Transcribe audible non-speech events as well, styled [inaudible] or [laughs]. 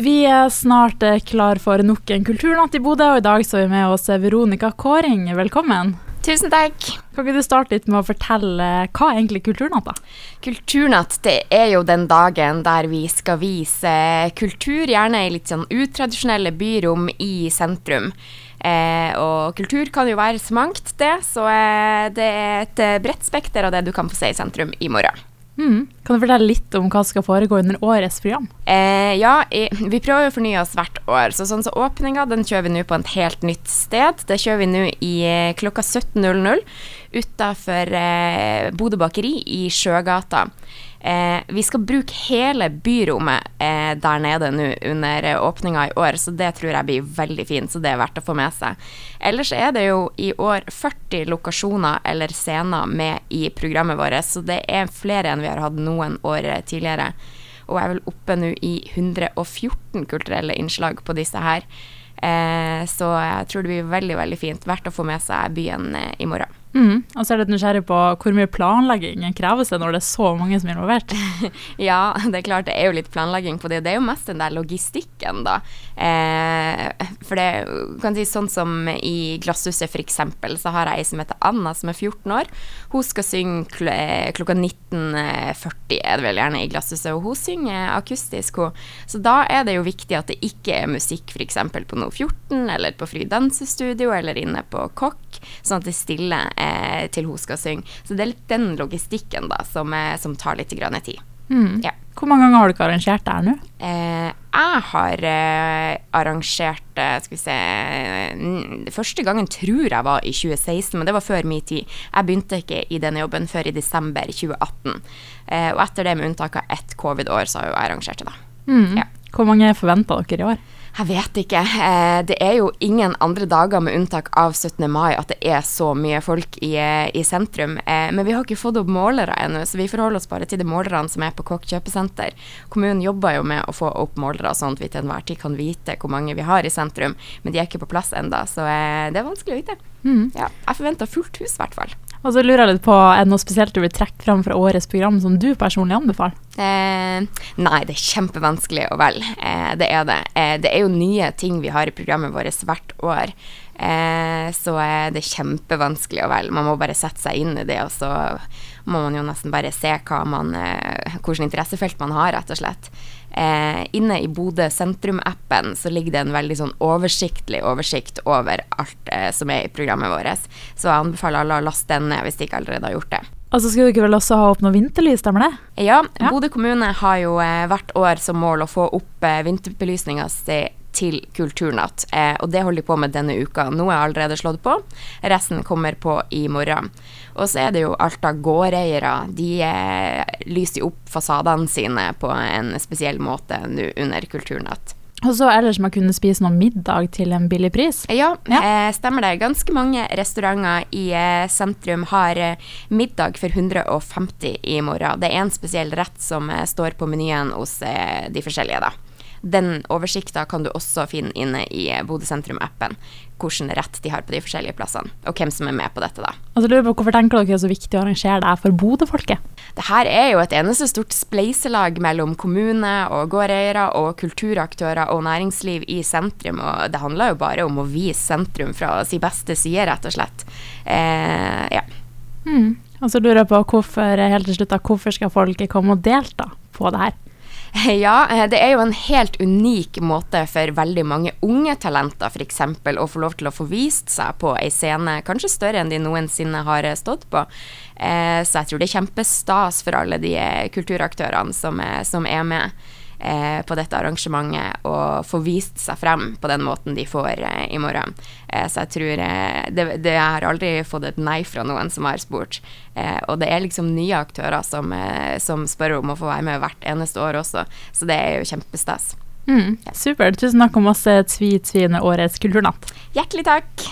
Vi er snart eh, klar for nok en kulturnatt i Bodø, og i dag så er vi med oss Veronica Kåring. Velkommen. Tusen takk. Kan ikke du starte litt med å fortelle hva er egentlig kulturnatt, da? Kulturnatt det er jo den dagen der vi skal vise kultur, gjerne i litt sånn utradisjonelle byrom i sentrum. Eh, og kultur kan jo være så mangt, det, så eh, det er et eh, bredt spekter av det du kan få se i sentrum i morgen. Mm. Kan du fortelle litt om hva som skal foregå under årets program? Eh, ja, i, vi prøver å fornye oss hvert år. Så sånn så Åpninga kjører vi nå på et helt nytt sted. Det kjører vi nå i eh, klokka 17.00 utafor eh, Bodø bakeri i Sjøgata. Eh, vi skal bruke hele byrommet eh, der nede nå under åpninga i år, så det tror jeg blir veldig fint. Så det er verdt å få med seg. Ellers er det jo i år 40 lokasjoner eller scener med i programmet vårt, så det er flere enn vi har hatt noen år tidligere. Og jeg er vel oppe nå i 114 kulturelle innslag på disse her. Eh, så jeg tror det blir veldig, veldig fint. Verdt å få med seg byen eh, i morgen. Mm. Og så er jeg litt nysgjerrig på hvor mye planlegging kreves det når det er så mange som er involvert? [laughs] ja, det er klart det er jo litt planlegging på det. Det er jo mest den der logistikken, da. Eh, for det kan si sånn som i Glasshuset f.eks., så har jeg ei som heter Anna, som er 14 år. Hun skal synge kl klokka 19.40, er det vel gjerne, i Glasshuset. Og hun synger akustisk, hun. Så da er det jo viktig at det ikke er musikk f.eks. på No 14, eller på Fri dansestudio, eller inne på Kokk, sånn at det er stille eh, til hun skal synge. Så det er litt den logistikken da, som, eh, som tar litt grann tid. Mm. Ja. Hvor mange ganger har du ikke arrangert det her nå? Eh, jeg har eh, arrangert eh, Skal vi se Første gangen tror jeg var i 2016, men det var før min tid. Jeg begynte ikke i denne jobben før i desember 2018. Eh, og etter det, med unntak av ett covid-år, så har jeg arrangert det, da. Mm. Ja. Hvor mange forventer dere i år? Jeg vet ikke. Eh, det er jo ingen andre dager med unntak av 17. mai at det er så mye folk i, eh, i sentrum. Eh, men vi har ikke fått opp målere ennå, så vi forholder oss bare til de målerne som er på Kåk kjøpesenter. Kommunen jobber jo med å få opp målere, sånn at vi til enhver tid kan vite hvor mange vi har i sentrum. Men de er ikke på plass enda, så det er vanskelig å vite. Mm. Ja, jeg forventer fullt hus, i hvert fall. Og så lurer jeg litt på, Er det noe spesielt du vil trekke fram fra årets program som du personlig anbefaler? Eh, nei, det er kjempevanskelig å velge. Eh, det er det. Eh, det er jo nye ting vi har i programmet vårt hvert år. Eh, så er det kjempevanskelig å velge. Man må bare sette seg inn i det, og så må man jo nesten bare se hva man, eh, hvilket interessefelt man har, rett og slett. Eh, inne i Bodø sentrum-appen så ligger det en veldig sånn oversiktlig oversikt over alt eh, som er i programmet vårt. Så jeg anbefaler alle å laste den ned hvis de ikke allerede har gjort det. Og så skulle dere vel også ha opp noe vinterlys, stemmer det? Ja, ja. Bodø kommune har jo eh, hvert år som mål å få opp eh, vinterbelysninga si til Kulturnatt. Eh, og det holder de på med denne uka. Noe er allerede slått på, resten kommer på i morgen. Og så er det jo alt av gårdeiere. De eh, lyser opp fasadene sine på en spesiell måte nå under Kulturnatt. Og så ellers man kunne spise noe middag til en billig pris? Ja, ja. Eh, stemmer det. Ganske mange restauranter i eh, sentrum har eh, middag for 150 i morgen. Det er en spesiell rett som eh, står på menyen hos eh, de forskjellige, da. Den oversikta kan du også finne inne i Bodø sentrum-appen. Hvilken rett de har på de forskjellige plassene, og hvem som er med på dette. da. Altså, lurer på Hvorfor tenker dere det er så viktig å arrangere det for Bodø-folket? Det her er jo et eneste stort spleiselag mellom kommune og gårdeiere og kulturaktører og næringsliv i sentrum. og Det handler jo bare om å vise sentrum fra sin beste side, rett og slett. Eh, ja. Mm. Og så lurer jeg på hvorfor, helt til slutt, hvorfor skal folk komme og delta på det her? [laughs] Ja, eh, det er jo en helt unik måte for veldig mange unge talenter f.eks. å få lov til å få vist seg på ei scene kanskje større enn de noensinne har stått på. Eh, så jeg tror det er kjempestas for alle de kulturaktørene som er, som er med eh, på dette arrangementet og få vist seg frem på den måten de får eh, i morgen. Eh, så jeg tror eh, det, det, Jeg har aldri fått et nei fra noen som har spurt. Eh, og det er liksom nye aktører som, eh, som, spør om å få være med hvert eneste år også, så det er jo kjempestas. Mm, supert. Tusen takk og masse tvi-tviende årets kulturnatt. Hjertelig takk.